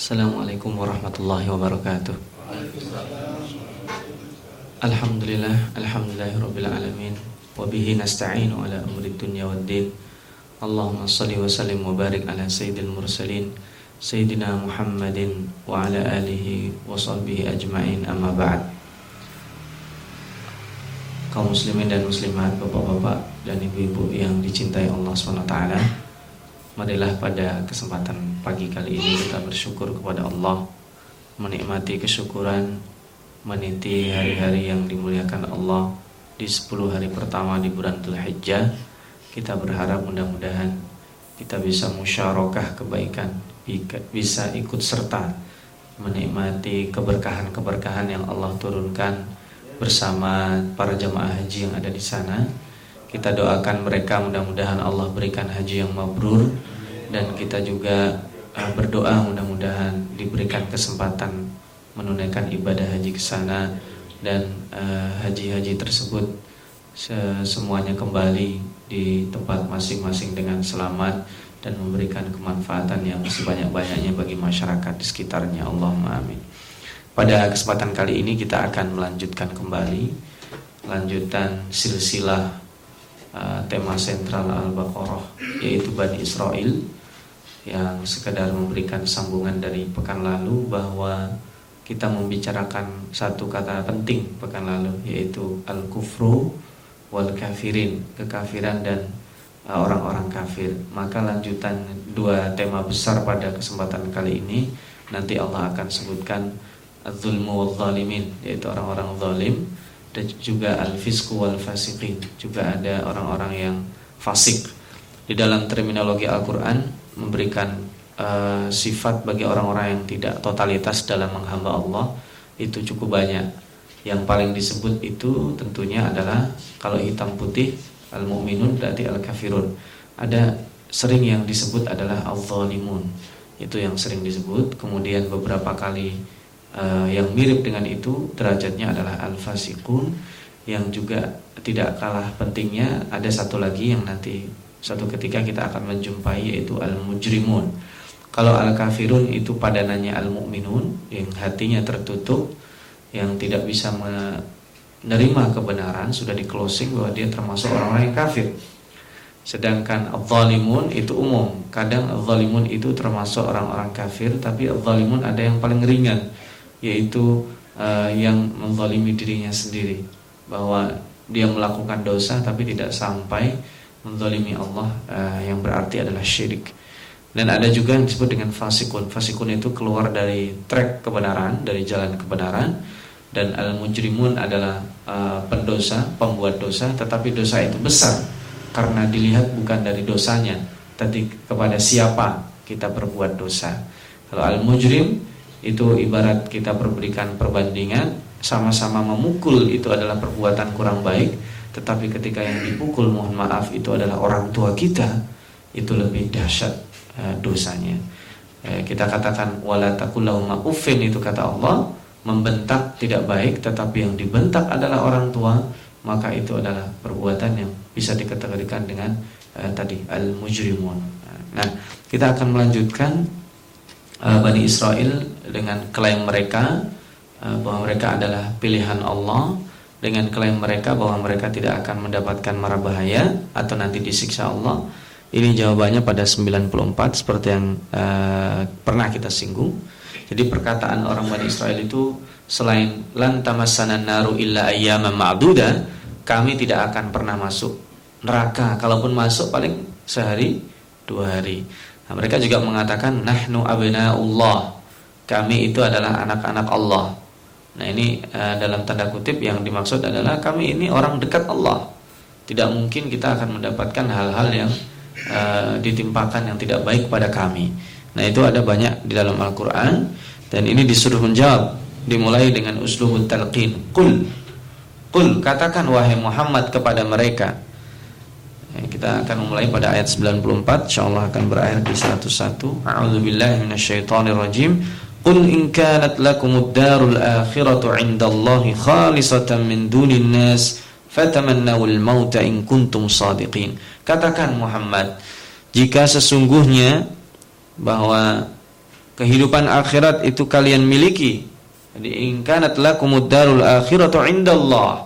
Assalamualaikum warahmatullahi wabarakatuh. Alhamdulillah Alhamdulillahirabbil alamin. Wa bihi nasta'inu ala umri dunya waddin Allahumma salli wa sallim wa barik ala sayyidil mursalin Sayyidina Muhammadin wa ala alihi wa sahbihi ajma'in amma ba'd. Kaum muslimin dan muslimat, bapak-bapak dan ibu-ibu yang dicintai Allah SWT Marilah pada kesempatan pagi kali ini kita bersyukur kepada Allah Menikmati kesyukuran Meniti hari-hari yang dimuliakan Allah. Di 10 hari pertama di bulan Dhul Hijjah Kita berharap mudah-mudahan Kita bisa musyarakah kebaikan Bisa ikut serta Menikmati keberkahan-keberkahan yang Allah turunkan Bersama para jamaah haji yang ada di sana kita doakan mereka mudah-mudahan Allah berikan haji yang mabrur. Dan kita juga uh, berdoa mudah-mudahan diberikan kesempatan menunaikan ibadah haji ke sana. Dan uh, haji-haji tersebut semuanya kembali di tempat masing-masing dengan selamat dan memberikan kemanfaatan yang sebanyak-banyaknya bagi masyarakat di sekitarnya. Allahumma amin. Pada kesempatan kali ini kita akan melanjutkan kembali lanjutan silsilah uh, tema sentral Al-Baqarah yaitu Bani Israel yang sekedar memberikan sambungan dari pekan lalu bahwa kita membicarakan satu kata penting pekan lalu yaitu al-kufru wal kafirin, kekafiran dan uh, orang-orang kafir. Maka lanjutan dua tema besar pada kesempatan kali ini nanti Allah akan sebutkan az-zulmu wal zalimin yaitu orang-orang zalim dan juga al-fisku wal fasiqin juga ada orang-orang yang fasik. Di dalam terminologi Al-Qur'an memberikan uh, sifat bagi orang-orang yang tidak totalitas dalam menghamba Allah itu cukup banyak. Yang paling disebut itu tentunya adalah kalau hitam putih al-mu'minun berarti al-kafirun. Ada sering yang disebut adalah al-zalimun. Itu yang sering disebut. Kemudian beberapa kali uh, yang mirip dengan itu derajatnya adalah al-fasikun yang juga tidak kalah pentingnya ada satu lagi yang nanti suatu ketika kita akan menjumpai yaitu al-mujrimun. Kalau al-kafirun itu padanannya al-mu'minun yang hatinya tertutup yang tidak bisa menerima kebenaran sudah di closing bahwa dia termasuk orang-orang yang kafir. Sedangkan al-zalimun itu umum. Kadang al-zalimun itu termasuk orang-orang kafir tapi al-zalimun ada yang paling ringan yaitu uh, yang menzalimi dirinya sendiri bahwa dia melakukan dosa tapi tidak sampai menzalimi Allah uh, yang berarti adalah syirik. Dan ada juga yang disebut dengan fasikun. Fasikun itu keluar dari trek kebenaran, dari jalan kebenaran. Dan al-mujrimun adalah uh, pendosa, pembuat dosa, tetapi dosa itu besar karena dilihat bukan dari dosanya, tapi kepada siapa kita berbuat dosa. Kalau al-mujrim itu ibarat kita berberikan perbandingan sama-sama memukul itu adalah perbuatan kurang baik tetapi ketika yang dipukul mohon maaf itu adalah orang tua kita itu lebih dahsyat uh, dosanya. Uh, kita katakan wala taqullahuma uffin itu kata Allah membentak tidak baik tetapi yang dibentak adalah orang tua maka itu adalah perbuatan yang bisa dikategorikan dengan uh, tadi al-mujrimun. Nah kita akan melanjutkan uh, Bani Israel dengan klaim mereka uh, bahwa mereka adalah pilihan Allah dengan klaim mereka bahwa mereka tidak akan mendapatkan mara bahaya atau nanti disiksa Allah. Ini jawabannya pada 94 seperti yang uh, pernah kita singgung. Jadi perkataan orang Bani Israel itu selain lan tamassana naru illa ayyaman ma'duda, kami tidak akan pernah masuk neraka. Kalaupun masuk paling sehari, dua hari. Nah, mereka juga mengatakan nahnu abnaullah. Kami itu adalah anak-anak Allah. Nah, ini uh, dalam tanda kutip yang dimaksud adalah kami ini orang dekat Allah. Tidak mungkin kita akan mendapatkan hal-hal yang uh, ditimpakan yang tidak baik pada kami. Nah, itu ada banyak di dalam Al-Qur'an dan ini disuruh menjawab dimulai dengan uslubut talqin. Qul Qul katakan wahai Muhammad kepada mereka Ya, kita akan memulai pada ayat 94 insyaallah akan berakhir di 101 a'udzubillahi minasyaitonirrajim qul in kanat lakumud darul akhiratu 'indallahi khalisatan min dunin nas fatamannawul mauta in kuntum shadiqin katakan Muhammad jika sesungguhnya bahwa kehidupan akhirat itu kalian miliki. Jadi in kanat lakumud darul akhiratu indallah.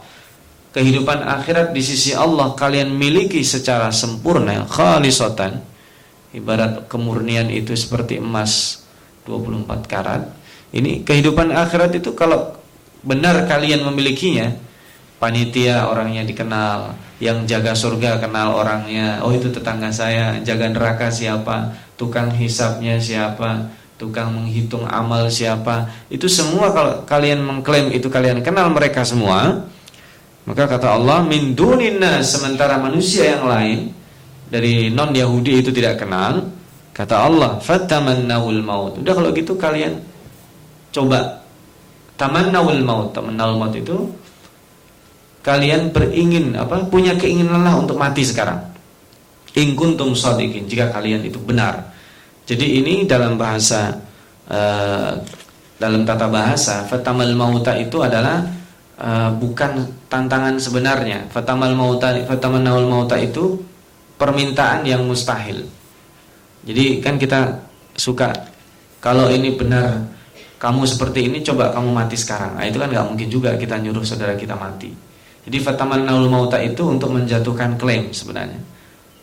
Kehidupan akhirat di sisi Allah kalian miliki secara sempurna, khalisatan. Ibarat kemurnian itu seperti emas 24 karat. Ini kehidupan akhirat itu kalau benar kalian memilikinya, panitia orangnya dikenal, yang jaga surga kenal orangnya, oh itu tetangga saya, jaga neraka siapa, tukang hisapnya siapa, tukang menghitung amal siapa, itu semua kalau kalian mengklaim itu kalian kenal mereka semua, maka kata Allah min sementara manusia yang lain dari non Yahudi itu tidak kenal, kata Allah fatamannawul maut. Udah kalau gitu kalian coba tamannawul maut, tamannawul maut itu kalian beringin apa punya keinginan lah untuk mati sekarang. In kuntum shadiqin jika kalian itu benar jadi ini dalam bahasa uh, dalam tata bahasa fatamal mauta itu adalah uh, bukan tantangan sebenarnya. Fatamal mauta fatamal naul mauta itu permintaan yang mustahil. Jadi kan kita suka kalau ini benar kamu seperti ini coba kamu mati sekarang. Nah, itu kan nggak mungkin juga kita nyuruh saudara kita mati. Jadi fataman naul mauta itu untuk menjatuhkan klaim sebenarnya.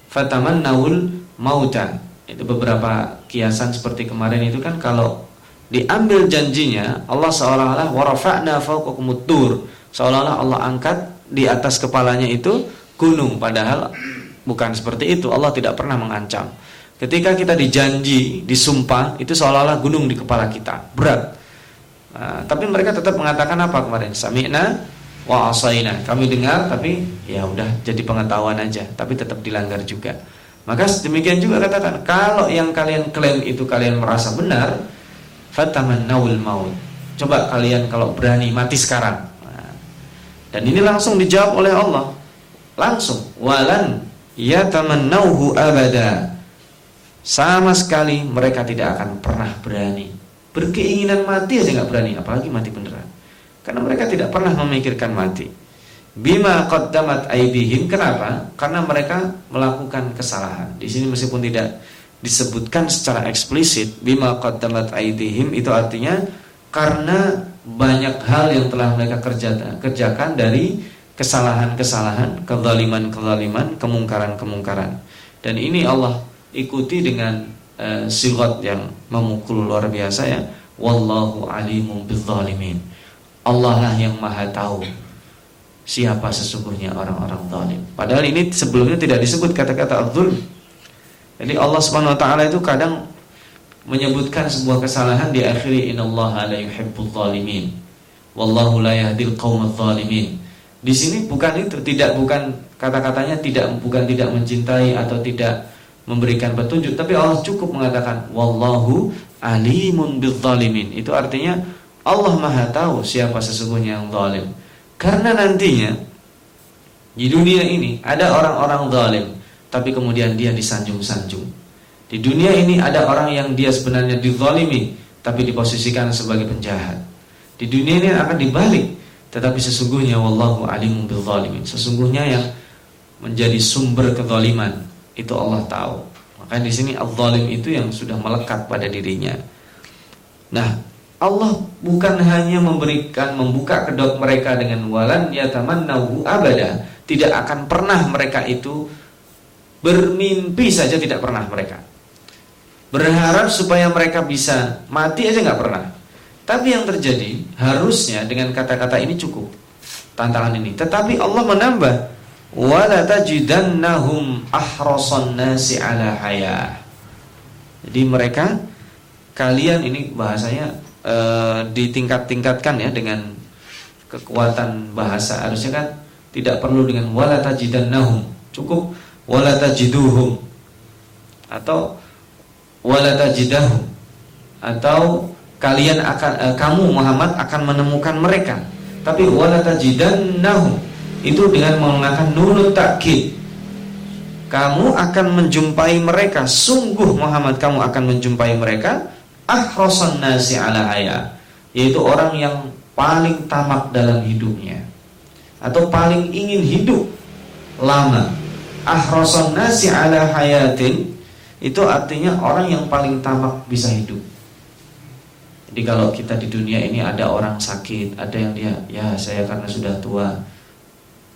Fataman naul mauta itu beberapa kiasan seperti kemarin itu kan kalau diambil janjinya Allah seolah-olah warafa'na fawqakumut seolah-olah Allah angkat di atas kepalanya itu gunung padahal bukan seperti itu Allah tidak pernah mengancam ketika kita dijanji disumpah itu seolah-olah gunung di kepala kita berat nah, tapi mereka tetap mengatakan apa kemarin sami'na wa asaina kami dengar tapi ya udah jadi pengetahuan aja tapi tetap dilanggar juga maka demikian juga katakan kalau yang kalian klaim itu kalian merasa benar, fatamannawul maut. Coba kalian kalau berani mati sekarang. Nah, dan ini langsung dijawab oleh Allah. Langsung walan yatamannauhu abada. Sama sekali mereka tidak akan pernah berani. Berkeinginan mati aja nggak berani, apalagi mati beneran. Karena mereka tidak pernah memikirkan mati. Bima qaddamat aidihim kenapa? Karena mereka melakukan kesalahan. Di sini meskipun tidak disebutkan secara eksplisit bima qaddamat aidihim itu artinya karena banyak hal yang telah mereka kerjakan, kerjakan dari kesalahan-kesalahan, kezaliman-kezaliman, kemungkaran-kemungkaran. Dan ini Allah ikuti dengan uh, sigot yang memukul luar biasa ya. Wallahu alimun bizzalimin. Allah lah yang Maha tahu siapa sesungguhnya orang-orang zalim. Padahal ini sebelumnya tidak disebut kata-kata adzulm. Jadi Allah Subhanahu wa taala itu kadang menyebutkan sebuah kesalahan di akhir innallaha la yuhibbul zalimin. Wallahu la yahdil qaumadz zalimin. Di sini bukan itu, tidak bukan kata-katanya tidak bukan tidak mencintai atau tidak memberikan petunjuk, tapi Allah cukup mengatakan wallahu alimun bizzalimin. Itu artinya Allah Maha tahu siapa sesungguhnya yang zalim. Karena nantinya di dunia ini ada orang-orang zalim, tapi kemudian dia disanjung-sanjung. Di dunia ini ada orang yang dia sebenarnya dizalimi, tapi diposisikan sebagai penjahat. Di dunia ini akan dibalik, tetapi sesungguhnya wallahu alimun bil zalimin. Sesungguhnya yang menjadi sumber kezaliman itu Allah tahu. Maka di sini al-zalim itu yang sudah melekat pada dirinya. Nah, Allah bukan hanya memberikan membuka kedok mereka dengan walan yatamannahu abada, tidak akan pernah mereka itu bermimpi saja tidak pernah mereka. Berharap supaya mereka bisa mati aja nggak pernah. Tapi yang terjadi harusnya dengan kata-kata ini cukup tantangan ini. Tetapi Allah menambah wala tajidannahum ahrasan nasi ala haya. Jadi mereka kalian ini bahasanya e, ditingkat-tingkatkan ya dengan kekuatan bahasa. Harusnya kan tidak perlu dengan wala tajidannahum. Cukup wala tajiduhum. Atau wala tajidahum. Atau kalian akan e, kamu Muhammad akan menemukan mereka. Tapi wala tajidannahum itu dengan menggunakan nunut takkid. Kamu akan menjumpai mereka. Sungguh Muhammad kamu akan menjumpai mereka. Ahrosan nasi ala haya. Yaitu orang yang paling tamak dalam hidupnya. Atau paling ingin hidup lama. Ahrosan nasi ala hayatin. Itu artinya orang yang paling tamak bisa hidup. Jadi kalau kita di dunia ini ada orang sakit, ada yang dia, ya saya karena sudah tua,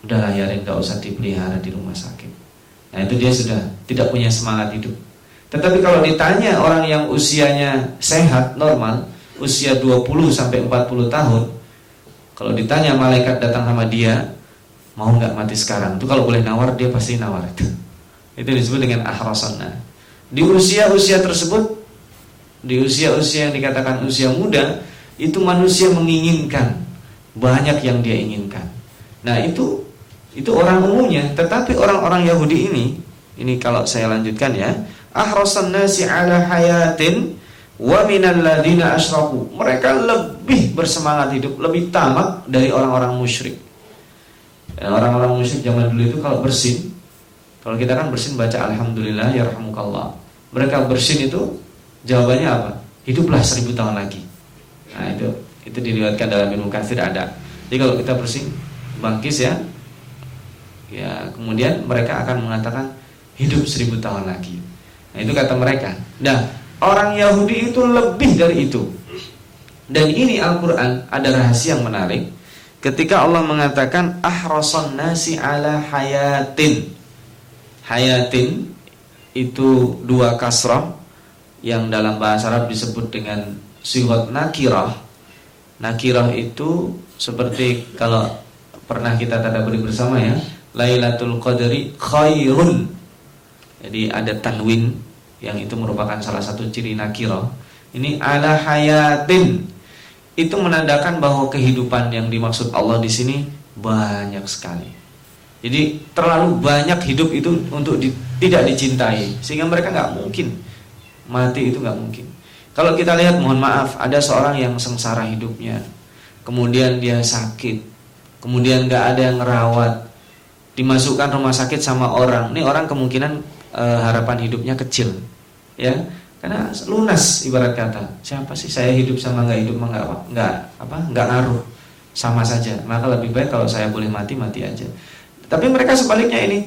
udah layarin nggak usah dipelihara di rumah sakit. Nah itu dia sudah tidak punya semangat hidup. Tetapi kalau ditanya orang yang usianya sehat, normal, usia 20 sampai 40 tahun, kalau ditanya malaikat datang sama dia, mau nggak mati sekarang? Itu kalau boleh nawar dia pasti nawar itu. Itu disebut dengan ahrasana. Di usia-usia tersebut di usia-usia yang dikatakan usia muda itu manusia menginginkan banyak yang dia inginkan. Nah, itu itu orang umumnya, tetapi orang-orang Yahudi ini ini kalau saya lanjutkan ya, ahrasan nasi ala hayatin wa minal ladina asyraku. Mereka lebih bersemangat hidup, lebih tamak dari orang-orang musyrik. Orang-orang musyrik zaman dulu itu kalau bersin, kalau kita kan bersin baca alhamdulillah ya rahmukallah. Mereka bersin itu Jawabannya apa? Hiduplah seribu tahun lagi. Nah itu itu diriwayatkan dalam ilmu kafir ada. Jadi kalau kita bersih bangkis ya, ya kemudian mereka akan mengatakan hidup seribu tahun lagi. Nah itu kata mereka. Nah orang Yahudi itu lebih dari itu. Dan ini Al-Quran ada rahasia yang menarik. Ketika Allah mengatakan ahrasan nasi ala hayatin. Hayatin itu dua kasrah yang dalam bahasa Arab disebut dengan sigot nakirah. Nakirah itu seperti kalau pernah kita tadaburi bersama ya, Lailatul Qadri khairun. Jadi ada tanwin yang itu merupakan salah satu ciri nakirah. Ini ala hayatin. Itu menandakan bahwa kehidupan yang dimaksud Allah di sini banyak sekali. Jadi terlalu banyak hidup itu untuk di, tidak dicintai sehingga mereka nggak mungkin mati itu nggak mungkin. Kalau kita lihat, mohon maaf, ada seorang yang sengsara hidupnya, kemudian dia sakit, kemudian nggak ada yang ngerawat, dimasukkan rumah sakit sama orang. Ini orang kemungkinan e, harapan hidupnya kecil, ya, karena lunas ibarat kata. Siapa sih saya hidup sama nggak hidup nggak nggak apa, nggak ngaruh, sama saja. Maka lebih baik kalau saya boleh mati mati aja. Tapi mereka sebaliknya ini,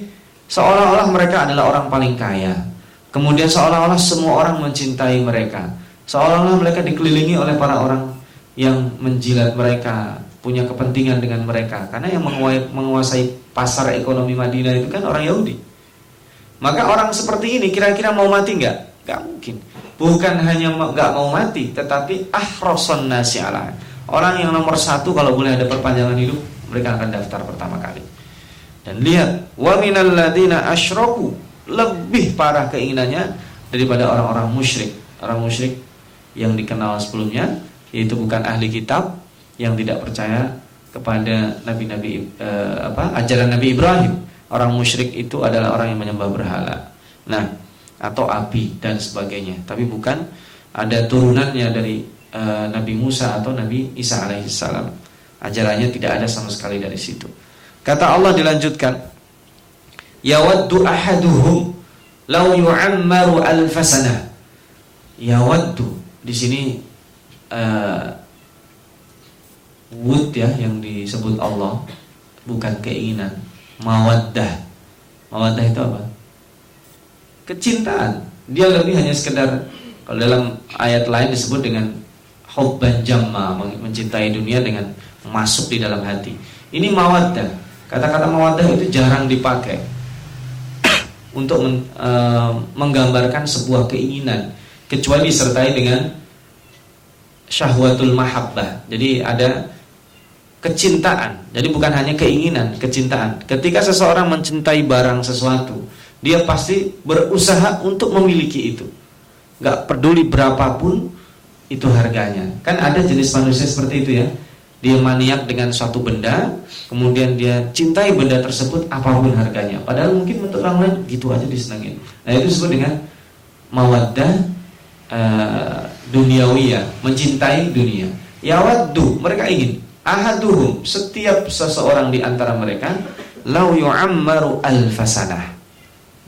seolah-olah mereka adalah orang paling kaya Kemudian seolah-olah semua orang mencintai mereka. Seolah-olah mereka dikelilingi oleh para orang yang menjilat mereka, punya kepentingan dengan mereka. Karena yang menguasai pasar ekonomi Madinah itu kan orang Yahudi. Maka orang seperti ini kira-kira mau mati nggak? Gak mungkin. Bukan hanya nggak mau mati, tetapi ahroson nasi Orang yang nomor satu kalau boleh ada perpanjangan hidup, mereka akan daftar pertama kali. Dan lihat, wa minal ladina asyraku lebih parah keinginannya daripada orang-orang musyrik. Orang musyrik yang dikenal sebelumnya yaitu bukan ahli kitab yang tidak percaya kepada nabi-nabi eh, apa ajaran Nabi Ibrahim. Orang musyrik itu adalah orang yang menyembah berhala. Nah, atau api dan sebagainya. Tapi bukan ada turunannya dari eh, Nabi Musa atau Nabi Isa alaihissalam. Ajarannya tidak ada sama sekali dari situ. Kata Allah dilanjutkan, yawaddu ahaduhum law yu'ammaru alfasana yawaddu di sini uh, wud ya yang disebut Allah bukan keinginan. Mawaddah. Mawaddah itu apa? Kecintaan. Dia lebih hanya sekedar kalau dalam ayat lain disebut dengan hubban jamma mencintai dunia dengan masuk di dalam hati. Ini mawaddah. Kata-kata mawaddah itu jarang dipakai untuk men, e, menggambarkan sebuah keinginan kecuali disertai dengan syahwatul mahabbah. Jadi ada kecintaan. Jadi bukan hanya keinginan, kecintaan. Ketika seseorang mencintai barang sesuatu, dia pasti berusaha untuk memiliki itu. Gak peduli berapapun itu harganya. Kan ada jenis manusia seperti itu ya dia maniak dengan suatu benda, kemudian dia cintai benda tersebut apa pun harganya. Padahal mungkin untuk orang lain gitu aja disenangin. Nah itu disebut dengan mawaddah uh, duniawi ya, mencintai dunia. Yawaddu, mereka ingin ahaduhum setiap seseorang di antara mereka lau yu'ammaru alfasanah.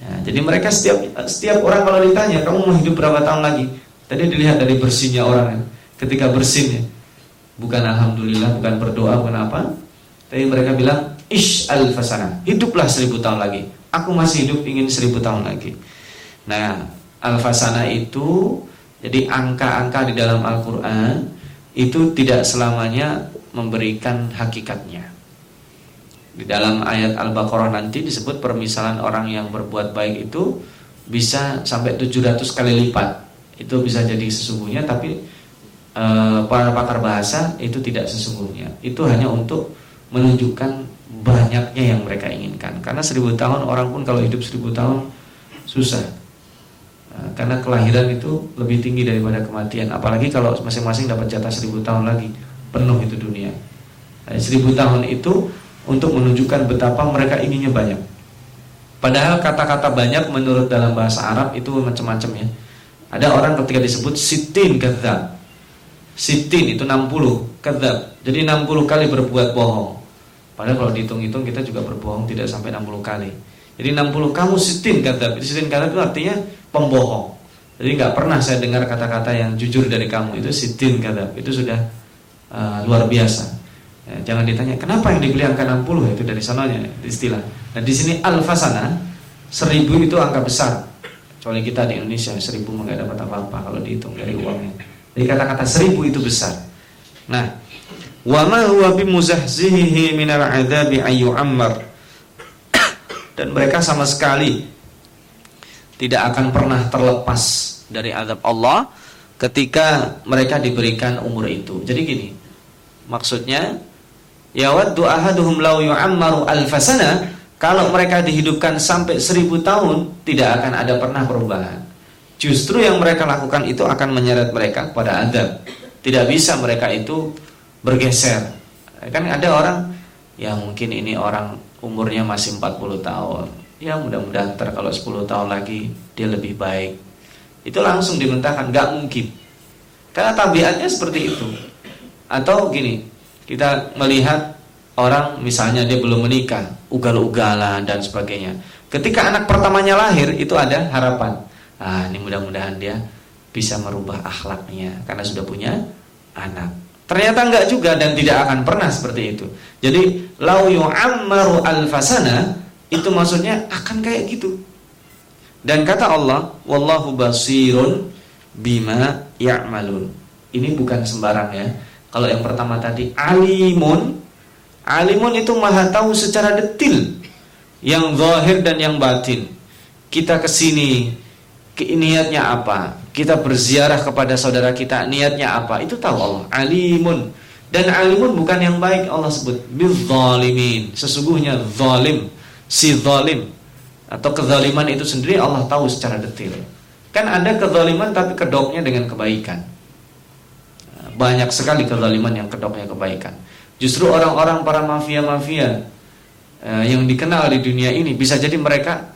Ya, jadi mereka setiap setiap orang kalau ditanya kamu mau hidup berapa tahun lagi? Tadi dilihat dari bersihnya orang ya. Ketika bersihnya bukan alhamdulillah, bukan berdoa, bukan apa. Tapi mereka bilang, ish al fasana, hiduplah seribu tahun lagi. Aku masih hidup ingin seribu tahun lagi. Nah, al fasana itu Jadi angka-angka di dalam Al-Quran itu tidak selamanya memberikan hakikatnya. Di dalam ayat Al-Baqarah nanti disebut permisalan orang yang berbuat baik itu bisa sampai 700 kali lipat. Itu bisa jadi sesungguhnya tapi e, para pakar bahasa itu tidak sesungguhnya. Itu hanya untuk menunjukkan banyaknya yang mereka inginkan. Karena seribu tahun orang pun kalau hidup seribu tahun susah Nah, karena kelahiran itu lebih tinggi daripada kematian. Apalagi kalau masing-masing dapat jatah seribu tahun lagi, penuh itu dunia. Nah, seribu tahun itu untuk menunjukkan betapa mereka inginnya banyak. Padahal kata-kata banyak menurut dalam bahasa Arab itu macam-macam ya. Ada orang ketika disebut sitin kata Sitin itu 60 kata Jadi 60 kali berbuat bohong. Padahal kalau dihitung-hitung kita juga berbohong tidak sampai 60 kali. Jadi 60 kamu sitin kata Sitin kata itu artinya pembohong. Jadi nggak pernah saya dengar kata-kata yang jujur dari kamu itu sitin kata itu sudah uh, luar biasa. Ya, jangan ditanya kenapa yang dibeli angka 60 itu dari sananya istilah. Nah di sini alfasana seribu itu angka besar. Kecuali kita di Indonesia seribu nggak dapat apa-apa kalau dihitung dari uangnya. Jadi kata-kata seribu itu besar. Nah, wa ma huwa bimuzahzihi minal adabi ayyu'ammar dan mereka sama sekali tidak akan pernah terlepas dari azab Allah ketika mereka diberikan umur itu. Jadi gini, maksudnya yawaddu ahaduhum law yu'ammaru alfasana kalau mereka dihidupkan sampai seribu tahun tidak akan ada pernah perubahan. Justru yang mereka lakukan itu akan menyeret mereka pada adab. Tidak bisa mereka itu bergeser. Kan ada orang yang mungkin ini orang umurnya masih 40 tahun ya mudah-mudahan ntar kalau 10 tahun lagi dia lebih baik itu langsung dimentahkan nggak mungkin karena tabiatnya seperti itu atau gini kita melihat orang misalnya dia belum menikah ugal-ugalan dan sebagainya ketika anak pertamanya lahir itu ada harapan ah ini mudah-mudahan dia bisa merubah akhlaknya karena sudah punya anak Ternyata enggak juga dan tidak akan pernah seperti itu. Jadi lau yu'ammaru alfasana itu maksudnya akan kayak gitu. Dan kata Allah, wallahu basirun bima ya'malun. Ini bukan sembarang ya. Kalau yang pertama tadi alimun, alimun itu maha tahu secara detil yang zahir dan yang batin. Kita ke sini niatnya apa? kita berziarah kepada saudara kita niatnya apa? Itu tahu Allah. Alimun. Dan alimun bukan yang baik Allah sebut. Bizzalimin sesungguhnya zalim. Si zalim. Atau kezaliman itu sendiri Allah tahu secara detail kan ada kezaliman tapi kedoknya dengan kebaikan banyak sekali kezaliman yang kedoknya kebaikan justru orang-orang para mafia-mafia eh, yang dikenal di dunia ini bisa jadi mereka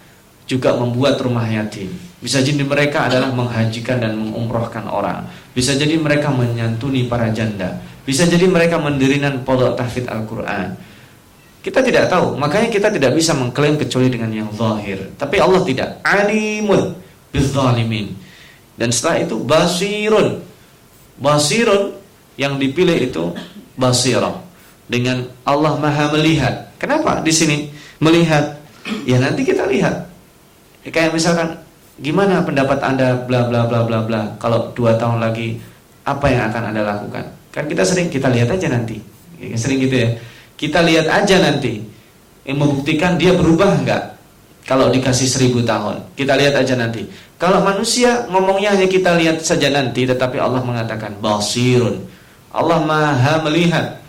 juga membuat rumah yatim. Bisa jadi mereka adalah menghajikan dan mengumrohkan orang. Bisa jadi mereka menyantuni para janda. Bisa jadi mereka mendirikan pondok tahfidz Al-Quran. Kita tidak tahu, makanya kita tidak bisa mengklaim kecuali dengan yang zahir. Tapi Allah tidak. Alimun bizzalimin. Dan setelah itu basirun. Basirun yang dipilih itu basirah. Dengan Allah Maha melihat. Kenapa di sini? Melihat? Ya nanti kita lihat. Kayak misalkan gimana pendapat anda bla bla bla bla bla. Kalau dua tahun lagi apa yang akan anda lakukan? Kan kita sering kita lihat aja nanti. Sering gitu ya. Kita lihat aja nanti. Yang membuktikan dia berubah enggak kalau dikasih seribu tahun kita lihat aja nanti kalau manusia ngomongnya hanya kita lihat saja nanti tetapi Allah mengatakan basirun Allah maha melihat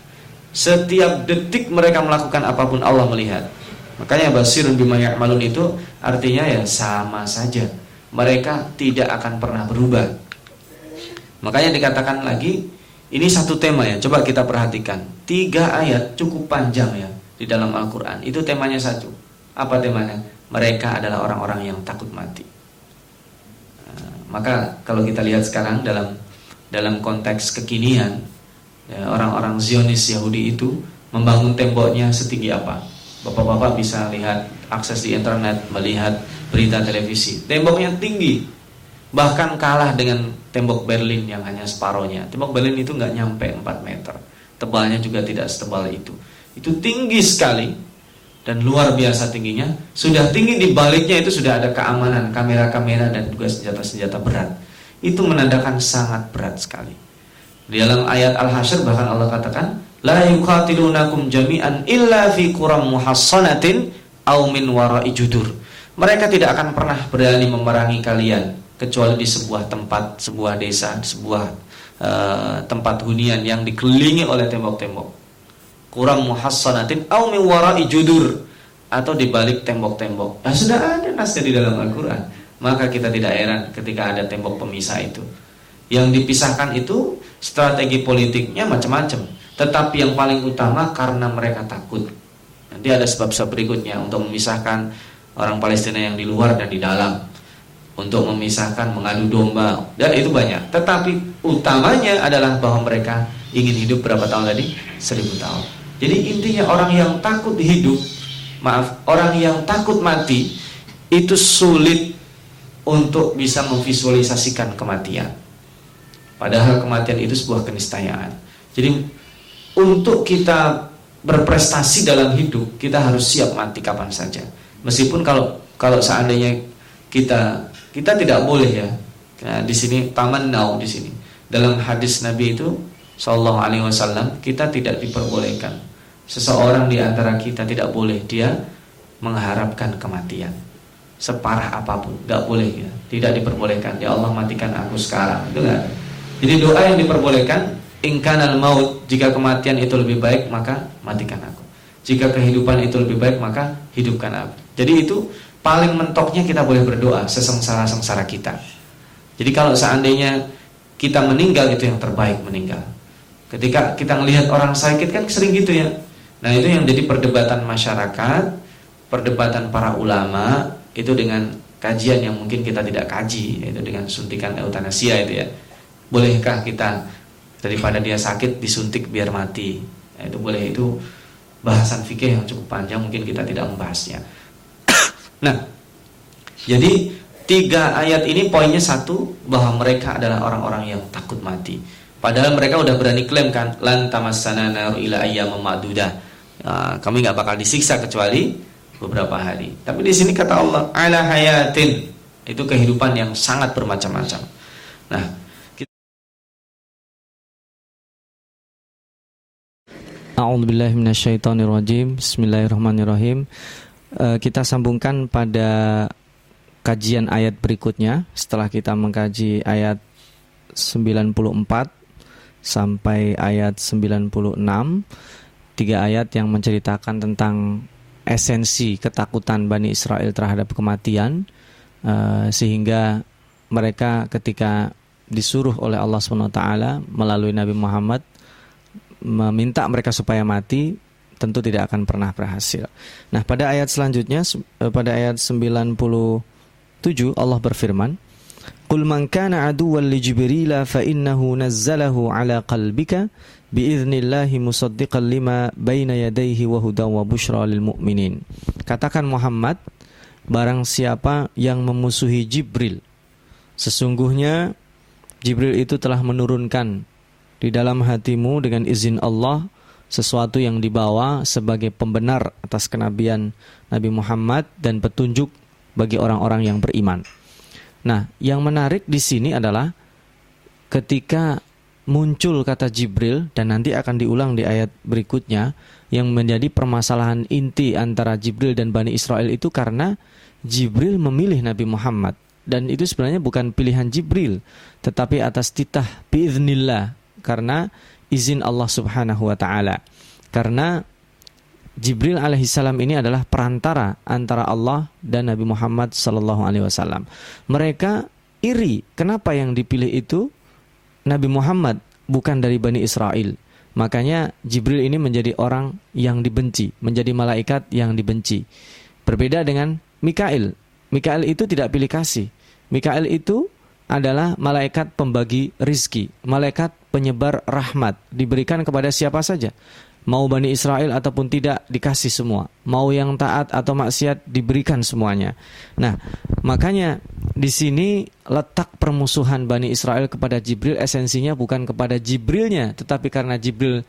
setiap detik mereka melakukan apa pun Allah melihat Makanya basirun bima ya'malun itu artinya ya sama saja. Mereka tidak akan pernah berubah. Makanya dikatakan lagi ini satu tema ya. Coba kita perhatikan. Tiga ayat cukup panjang ya di dalam Al-Qur'an. Itu temanya satu. Apa temanya? Mereka adalah orang-orang yang takut mati. Nah, maka kalau kita lihat sekarang dalam dalam konteks kekinian ya, orang-orang Zionis Yahudi itu membangun temboknya setinggi apa? Bapak-bapak bisa lihat akses di internet, melihat berita televisi. Temboknya tinggi, bahkan kalah dengan tembok Berlin yang hanya separohnya. Tembok Berlin itu nggak nyampe 4 meter, tebalnya juga tidak setebal itu. Itu tinggi sekali dan luar biasa tingginya. Sudah tinggi di baliknya itu sudah ada keamanan, kamera-kamera dan juga senjata-senjata berat. itu menandakan sangat berat sekali. Di dalam ayat Al-Hasyr bahkan Allah katakan, la yuqatilunakum jami'an illa fi quram muhassanatin aw min wara'i judur. Mereka tidak akan pernah berani memerangi kalian kecuali di sebuah tempat, sebuah desa, sebuah uh, tempat hunian yang dikelilingi oleh tembok-tembok. Quram muhassanatin aw min wara'i judur atau di balik tembok-tembok. Nah, sudah ada nasnya di dalam Al-Qur'an. Maka kita tidak heran ketika ada tembok pemisah itu. Yang dipisahkan itu strategi politiknya macam-macam. Tetapi yang paling utama karena mereka takut. Nanti ada sebab-sebab berikutnya untuk memisahkan orang Palestina yang di luar dan di dalam. Untuk memisahkan mengadu domba dan itu banyak. Tetapi utamanya adalah bahwa mereka ingin hidup berapa tahun tadi? Seribu tahun. Jadi intinya orang yang takut hidup maaf, orang yang takut mati itu sulit untuk bisa memvisualisasikan kematian. Padahal kematian itu sebuah keniscayaan. Jadi untuk kita berprestasi dalam hidup, kita harus siap mati kapan saja. Meskipun kalau kalau seandainya kita kita tidak boleh ya. Nah, di sini taman nau di sini. Dalam hadis Nabi itu Sallallahu Alaihi Wasallam kita tidak diperbolehkan. Seseorang di antara kita tidak boleh dia mengharapkan kematian. Separah apa pun nggak boleh ya. Tidak diperbolehkan. Ya Allah matikan aku sekarang. Itu kan? Jadi doa yang diperbolehkan ingkanal maut jika kematian itu lebih baik maka matikan aku. Jika kehidupan itu lebih baik maka hidupkan aku. Jadi itu paling mentoknya kita boleh berdoa sesengsara sengsara kita. Jadi kalau seandainya kita meninggal itu yang terbaik meninggal ketika kita melihat orang sakit kan sering gitu ya Nah itu yang jadi perdebatan masyarakat, perdebatan para ulama itu dengan kajian yang mungkin kita tidak kaji, yaitu dengan suntikan eutanasia itu ya. Bolehkah kita daripada dia sakit disuntik biar mati? Nah, itu boleh itu bahasan fikih yang cukup panjang mungkin kita tidak membahasnya. nah, jadi tiga ayat ini poinnya satu bahwa mereka adalah orang-orang yang takut mati. Padahal mereka udah berani klaim kan lan tamassana naru ila ayyam uh, kami nggak bakal disiksa kecuali beberapa hari. Tapi di sini kata Allah, ala hayatin. Itu kehidupan yang sangat bermacam-macam. Nah, A'udzubillahiminasyaitonirrajim Bismillahirrahmanirrahim uh, Kita sambungkan pada kajian ayat berikutnya Setelah kita mengkaji ayat 94 sampai ayat 96 tiga ayat yang menceritakan tentang esensi ketakutan Bani Israel terhadap kematian uh, sehingga mereka ketika disuruh oleh Allah SWT melalui Nabi Muhammad meminta mereka supaya mati tentu tidak akan pernah berhasil. Nah, pada ayat selanjutnya eh, pada ayat 97 Allah berfirman, "Qul man kana aduwwan li Jibril fa innahu nazzalahu ala qalbika yadayhi wa hudan wa bushra lil mu'minin. Katakan Muhammad, barang siapa yang memusuhi Jibril, sesungguhnya Jibril itu telah menurunkan di dalam hatimu dengan izin Allah sesuatu yang dibawa sebagai pembenar atas kenabian Nabi Muhammad dan petunjuk bagi orang-orang yang beriman. Nah, yang menarik di sini adalah ketika muncul kata Jibril dan nanti akan diulang di ayat berikutnya yang menjadi permasalahan inti antara Jibril dan Bani Israel itu karena Jibril memilih Nabi Muhammad dan itu sebenarnya bukan pilihan Jibril tetapi atas titah biiznillah karena izin Allah Subhanahu wa taala. Karena Jibril alaihissalam ini adalah perantara antara Allah dan Nabi Muhammad sallallahu alaihi wasallam. Mereka iri kenapa yang dipilih itu Nabi Muhammad bukan dari Bani Israel. Makanya Jibril ini menjadi orang yang dibenci, menjadi malaikat yang dibenci. Berbeda dengan Mikail. Mikail itu tidak pilih kasih. Mikail itu adalah malaikat pembagi rizki, malaikat penyebar rahmat, diberikan kepada siapa saja mau Bani Israel ataupun tidak dikasih semua, mau yang taat atau maksiat diberikan semuanya. Nah, makanya di sini letak permusuhan Bani Israel kepada Jibril esensinya bukan kepada Jibrilnya, tetapi karena Jibril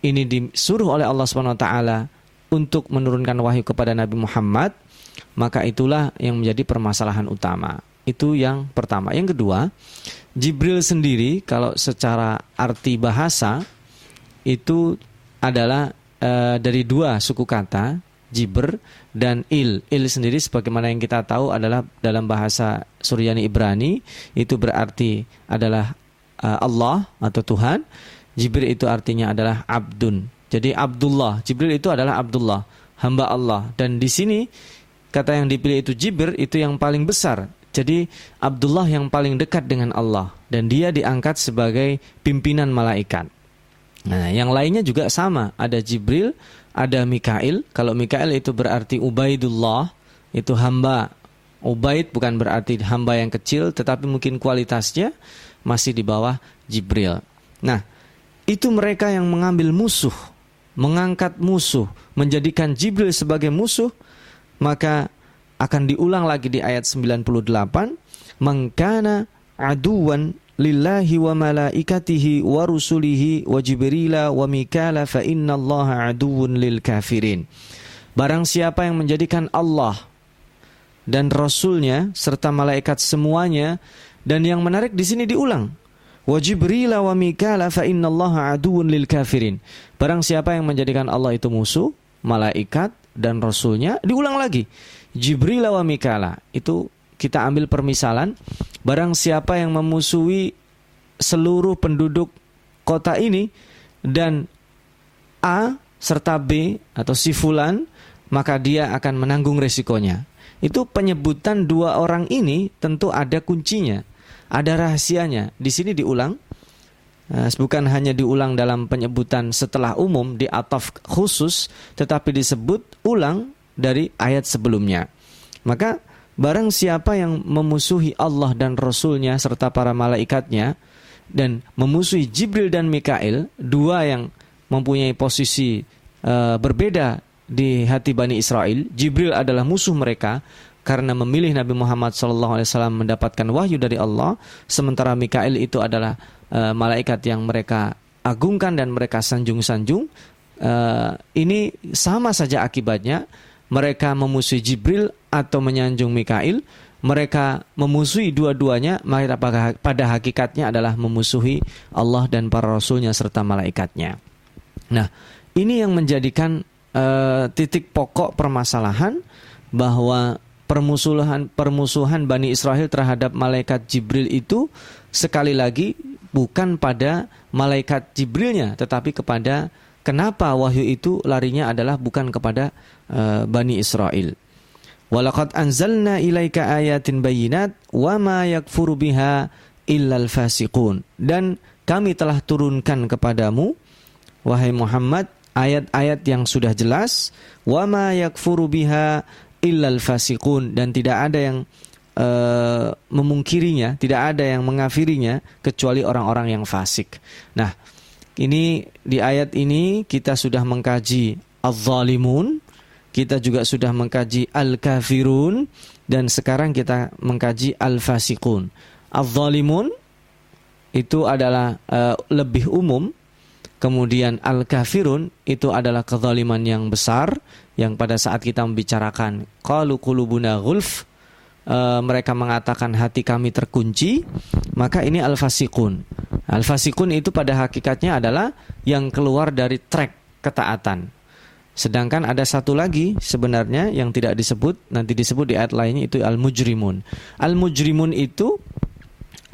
ini disuruh oleh Allah Subhanahu wa taala untuk menurunkan wahyu kepada Nabi Muhammad, maka itulah yang menjadi permasalahan utama. Itu yang pertama. Yang kedua, Jibril sendiri kalau secara arti bahasa itu adalah e, dari dua suku kata, Jibr dan Il. Il sendiri sebagaimana yang kita tahu adalah dalam bahasa Suryani Ibrani itu berarti adalah uh, Allah atau Tuhan. Jibril itu artinya adalah abdun. Jadi Abdullah, Jibril itu adalah Abdullah, hamba Allah. Dan di sini kata yang dipilih itu Jibril itu yang paling besar. Jadi Abdullah yang paling dekat dengan Allah dan dia diangkat sebagai pimpinan malaikat. Nah, yang lainnya juga sama, ada Jibril, ada Mikail. Kalau Mikail itu berarti Ubaidullah, itu hamba. Ubaid bukan berarti hamba yang kecil, tetapi mungkin kualitasnya masih di bawah Jibril. Nah, itu mereka yang mengambil musuh, mengangkat musuh, menjadikan Jibril sebagai musuh, maka akan diulang lagi di ayat 98, mengkana aduan lillahi wa malaikatihi wa rusulihi wa jibrila wa mikala fa innallaha aduwwun lil kafirin. Barang siapa yang menjadikan Allah dan Rasulnya serta malaikat semuanya dan yang menarik di sini diulang wa jibrila wa mikala fa innallaha aduwwun lil kafirin. Barang siapa yang menjadikan Allah itu musuh, malaikat dan rasulnya diulang lagi. Jibril wa mikala itu kita ambil permisalan barang siapa yang memusuhi seluruh penduduk kota ini dan A serta B atau si fulan maka dia akan menanggung resikonya. Itu penyebutan dua orang ini tentu ada kuncinya, ada rahasianya. Di sini diulang eh, bukan hanya diulang dalam penyebutan setelah umum di ataf khusus tetapi disebut ulang dari ayat sebelumnya. Maka Barang siapa yang memusuhi Allah dan Rasulnya serta para malaikatnya dan memusuhi Jibril dan Mikail, dua yang mempunyai posisi uh, berbeda di hati Bani Israel. Jibril adalah musuh mereka karena memilih Nabi Muhammad SAW mendapatkan wahyu dari Allah, sementara Mikail itu adalah uh, malaikat yang mereka agungkan dan mereka sanjung-sanjung. Uh, ini sama saja akibatnya mereka memusuhi Jibril atau menyanjung Mikail, mereka memusuhi dua-duanya, maka pada hakikatnya adalah memusuhi Allah dan para rasulnya serta malaikatnya. Nah, ini yang menjadikan uh, titik pokok permasalahan bahwa permusuhan permusuhan Bani Israel terhadap malaikat Jibril itu sekali lagi bukan pada malaikat Jibrilnya, tetapi kepada kenapa wahyu itu larinya adalah bukan kepada uh, Bani Israel. Walaqad anzalna ilaika ayatin bayinat wa ma yakfuru biha illal fasiqun. Dan kami telah turunkan kepadamu wahai Muhammad ayat-ayat yang sudah jelas wa ma yakfuru biha illal fasiqun dan tidak ada yang uh, memungkirinya, tidak ada yang mengafirinya kecuali orang-orang yang fasik. Nah, ini di ayat ini kita sudah mengkaji az-zalimun kita juga sudah mengkaji al-kafirun dan sekarang kita mengkaji al-fasiqun. Al-zalimun itu adalah uh, lebih umum. Kemudian al-kafirun itu adalah kezaliman yang besar yang pada saat kita membicarakan qalu qulubuna ghulf uh, mereka mengatakan hati kami terkunci, maka ini al-fasiqun. Al-fasiqun itu pada hakikatnya adalah yang keluar dari track ketaatan Sedangkan ada satu lagi sebenarnya yang tidak disebut, nanti disebut di ayat lainnya itu al-mujrimun. Al-mujrimun itu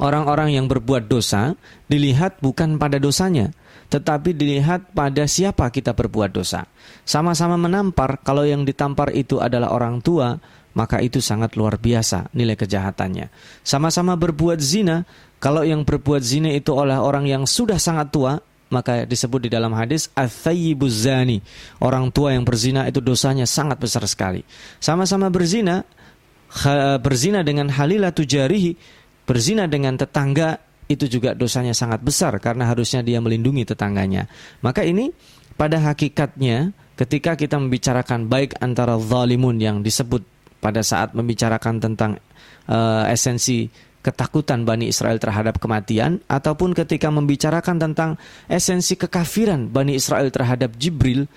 orang-orang yang berbuat dosa dilihat bukan pada dosanya, tetapi dilihat pada siapa kita berbuat dosa. Sama-sama menampar, kalau yang ditampar itu adalah orang tua, maka itu sangat luar biasa nilai kejahatannya. Sama-sama berbuat zina, kalau yang berbuat zina itu oleh orang yang sudah sangat tua, maka disebut di dalam hadis athayyibuz zani. Orang tua yang berzina itu dosanya sangat besar sekali. Sama-sama berzina berzina dengan halilatu jarihi, berzina dengan tetangga itu juga dosanya sangat besar karena harusnya dia melindungi tetangganya. Maka ini pada hakikatnya ketika kita membicarakan baik antara zalimun yang disebut pada saat membicarakan tentang uh, esensi ketakutan Bani Israel terhadap kematian ataupun ketika membicarakan tentang esensi kekafiran Bani Israel terhadap Jibril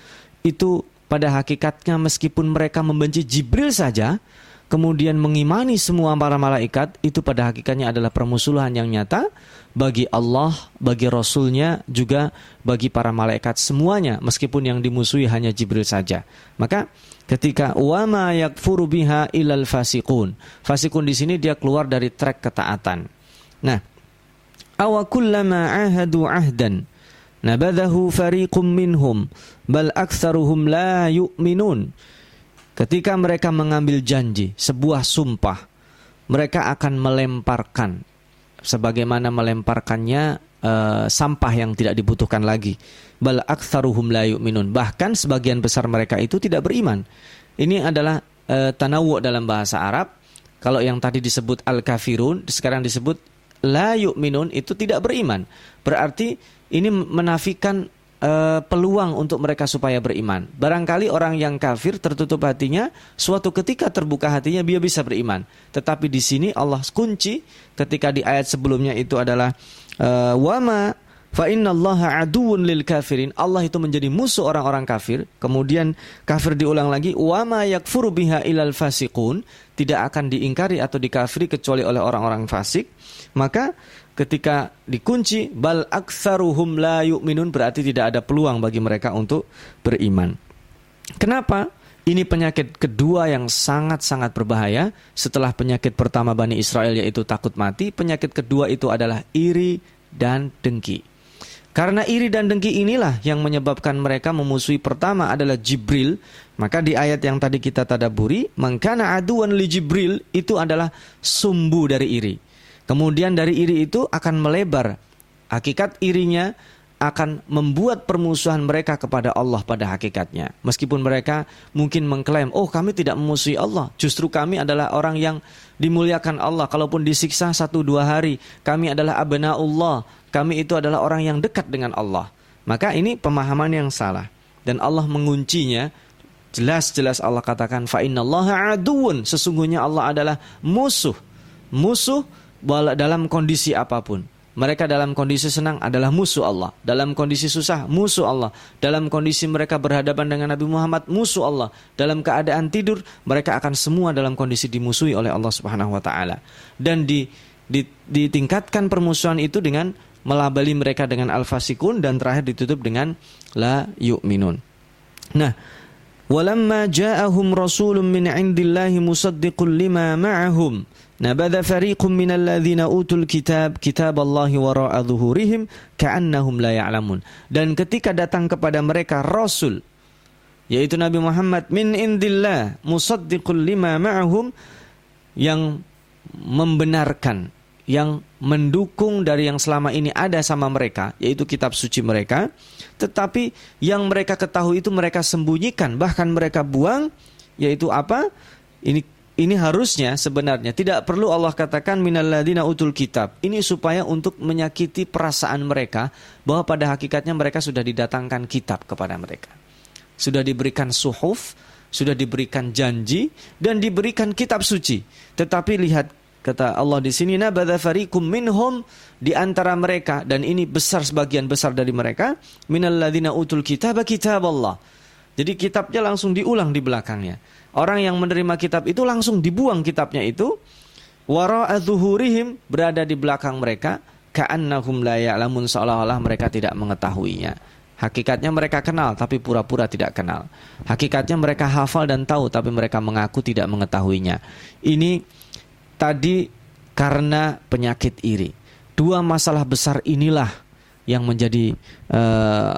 itu pada hakikatnya meskipun mereka membenci Jibril saja kemudian mengimani semua para malaikat itu pada hakikatnya adalah permusuhan yang nyata bagi Allah, bagi Rasulnya, juga bagi para malaikat semuanya meskipun yang dimusuhi hanya Jibril saja. Maka ketika wama yakfuru biha ilal fasikun. Fasikun di sini dia keluar dari trek ketaatan. Nah, awakullama ahadu ahdan nabadahu fariqum minhum bal aktsaruhum la yu'minun. Ketika mereka mengambil janji, sebuah sumpah, mereka akan melemparkan sebagaimana melemparkannya uh, sampah yang tidak dibutuhkan lagi. Bal aktsaruhum la yu'minun. Bahkan sebagian besar mereka itu tidak beriman. Ini adalah uh, tanawu dalam bahasa Arab. Kalau yang tadi disebut al-kafirun, sekarang disebut la yu'minun itu tidak beriman. Berarti ini menafikan uh, peluang untuk mereka supaya beriman. Barangkali orang yang kafir tertutup hatinya, suatu ketika terbuka hatinya dia bisa beriman. Tetapi di sini Allah kunci ketika di ayat sebelumnya itu adalah uh, wama fa innallaha aduun lil kafirin. Allah itu menjadi musuh orang-orang kafir. Kemudian kafir diulang lagi wama yakfuru biha ilal fasiqun, tidak akan diingkari atau dikafiri kecuali oleh orang-orang fasik. Maka ketika dikunci bal aktsaruhum la yu'minun berarti tidak ada peluang bagi mereka untuk beriman. Kenapa? Ini penyakit kedua yang sangat-sangat berbahaya setelah penyakit pertama Bani Israel yaitu takut mati. Penyakit kedua itu adalah iri dan dengki. Karena iri dan dengki inilah yang menyebabkan mereka memusuhi pertama adalah Jibril. Maka di ayat yang tadi kita tadaburi, mengkana aduan li Jibril itu adalah sumbu dari iri. Kemudian dari iri itu akan melebar. Hakikat irinya akan membuat permusuhan mereka kepada Allah pada hakikatnya. Meskipun mereka mungkin mengklaim, oh kami tidak memusuhi Allah. Justru kami adalah orang yang dimuliakan Allah. Kalaupun disiksa satu dua hari, kami adalah Allah. Kami itu adalah orang yang dekat dengan Allah. Maka ini pemahaman yang salah. Dan Allah menguncinya Jelas-jelas Allah katakan fa innallaha aduun. Sesungguhnya Allah adalah musuh. Musuh dalam kondisi apa pun. Mereka dalam kondisi senang adalah musuh Allah. Dalam kondisi susah, musuh Allah. Dalam kondisi mereka berhadapan dengan Nabi Muhammad, musuh Allah. Dalam keadaan tidur, mereka akan semua dalam kondisi dimusuhi oleh Allah Subhanahu wa taala. Dan di, di, ditingkatkan permusuhan itu dengan melabeli mereka dengan al-fasikun dan terakhir ditutup dengan la yu'minun. Nah, Walamma ja'ahum rasulun min indillahi musaddiqun lima ma'ahum nabadha fariqun minal ladzina utul kitab kitab Allahi wara'a dhuhurihim ka'annahum la ya'lamun. Dan ketika datang kepada mereka rasul yaitu Nabi Muhammad min indillah musaddiqun lima ma'ahum yang membenarkan yang mendukung dari yang selama ini ada sama mereka, yaitu kitab suci mereka, tetapi yang mereka ketahui itu mereka sembunyikan, bahkan mereka buang, yaitu apa? Ini ini harusnya sebenarnya tidak perlu Allah katakan minalladina utul kitab. Ini supaya untuk menyakiti perasaan mereka bahwa pada hakikatnya mereka sudah didatangkan kitab kepada mereka. Sudah diberikan suhuf, sudah diberikan janji dan diberikan kitab suci. Tetapi lihat Kata Allah di sini nabadha fariqum minhum di antara mereka dan ini besar sebagian besar dari mereka minalladzina utul kitab kitab Allah. Jadi kitabnya langsung diulang di belakangnya. Orang yang menerima kitab itu langsung dibuang kitabnya itu wara'a berada di belakang mereka ka'annahum la ya'lamun seolah-olah mereka tidak mengetahuinya. Hakikatnya mereka kenal tapi pura-pura tidak kenal. Hakikatnya mereka hafal dan tahu tapi mereka mengaku tidak mengetahuinya. Ini tadi karena penyakit iri. Dua masalah besar inilah yang menjadi uh,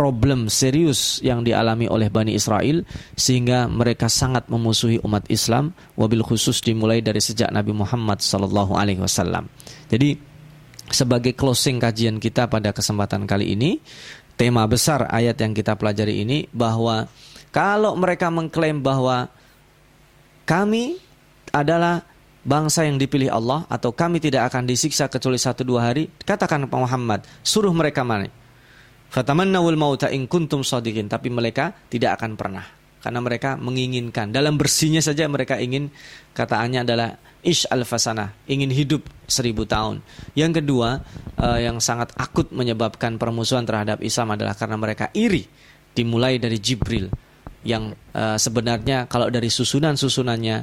problem serius yang dialami oleh Bani Israel sehingga mereka sangat memusuhi umat Islam wabil khusus dimulai dari sejak Nabi Muhammad sallallahu alaihi wasallam. Jadi sebagai closing kajian kita pada kesempatan kali ini tema besar ayat yang kita pelajari ini bahwa kalau mereka mengklaim bahwa kami adalah bangsa yang dipilih Allah atau kami tidak akan disiksa kecuali satu dua hari, katakan Muhammad, suruh mereka mana? Fatamannawul mauta in kuntum sadiqin, tapi mereka tidak akan pernah. Karena mereka menginginkan. Dalam bersihnya saja mereka ingin kataannya adalah ish al fasana ingin hidup seribu tahun. Yang kedua uh, yang sangat akut menyebabkan permusuhan terhadap Islam adalah karena mereka iri dimulai dari Jibril. Yang uh, sebenarnya kalau dari susunan susunannya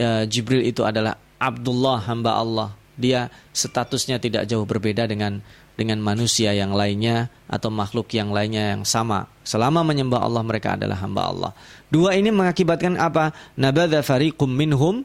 uh, Jibril itu adalah Abdullah hamba Allah. Dia statusnya tidak jauh berbeda dengan dengan manusia yang lainnya atau makhluk yang lainnya yang sama. Selama menyembah Allah mereka adalah hamba Allah. Dua ini mengakibatkan apa? Nabadha fariqum minhum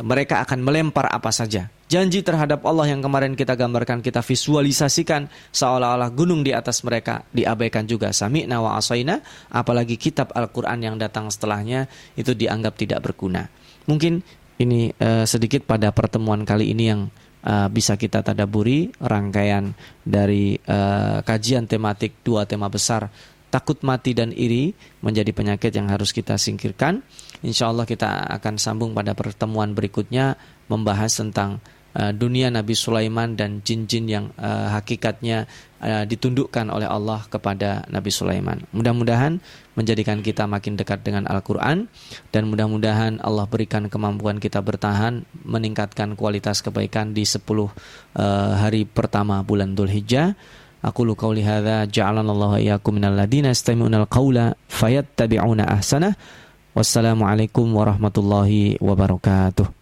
mereka akan melempar apa saja. Janji terhadap Allah yang kemarin kita gambarkan, kita visualisasikan seolah-olah gunung di atas mereka diabaikan juga. Sami'na wa asaina, apalagi kitab Al-Quran yang datang setelahnya itu dianggap tidak berguna. Mungkin ini uh, sedikit pada pertemuan kali ini yang uh, bisa kita tadaburi rangkaian dari uh, kajian tematik dua tema besar takut mati dan iri menjadi penyakit yang harus kita singkirkan. Insya Allah kita akan sambung pada pertemuan berikutnya membahas tentang uh, dunia Nabi Sulaiman dan jin-jin yang uh, hakikatnya uh, ditundukkan oleh Allah kepada Nabi Sulaiman. Mudah-mudahan menjadikan kita makin dekat dengan Al-Quran dan mudah-mudahan Allah berikan kemampuan kita bertahan meningkatkan kualitas kebaikan di 10 uh, hari pertama bulan Dhul Hijjah. Aku lu qauli hadza ja'alanallahu iyyakum minal ladina yastami'una al-qaula fayattabi'una ahsanah. Wassalamualaikum warahmatullahi wabarakatuh.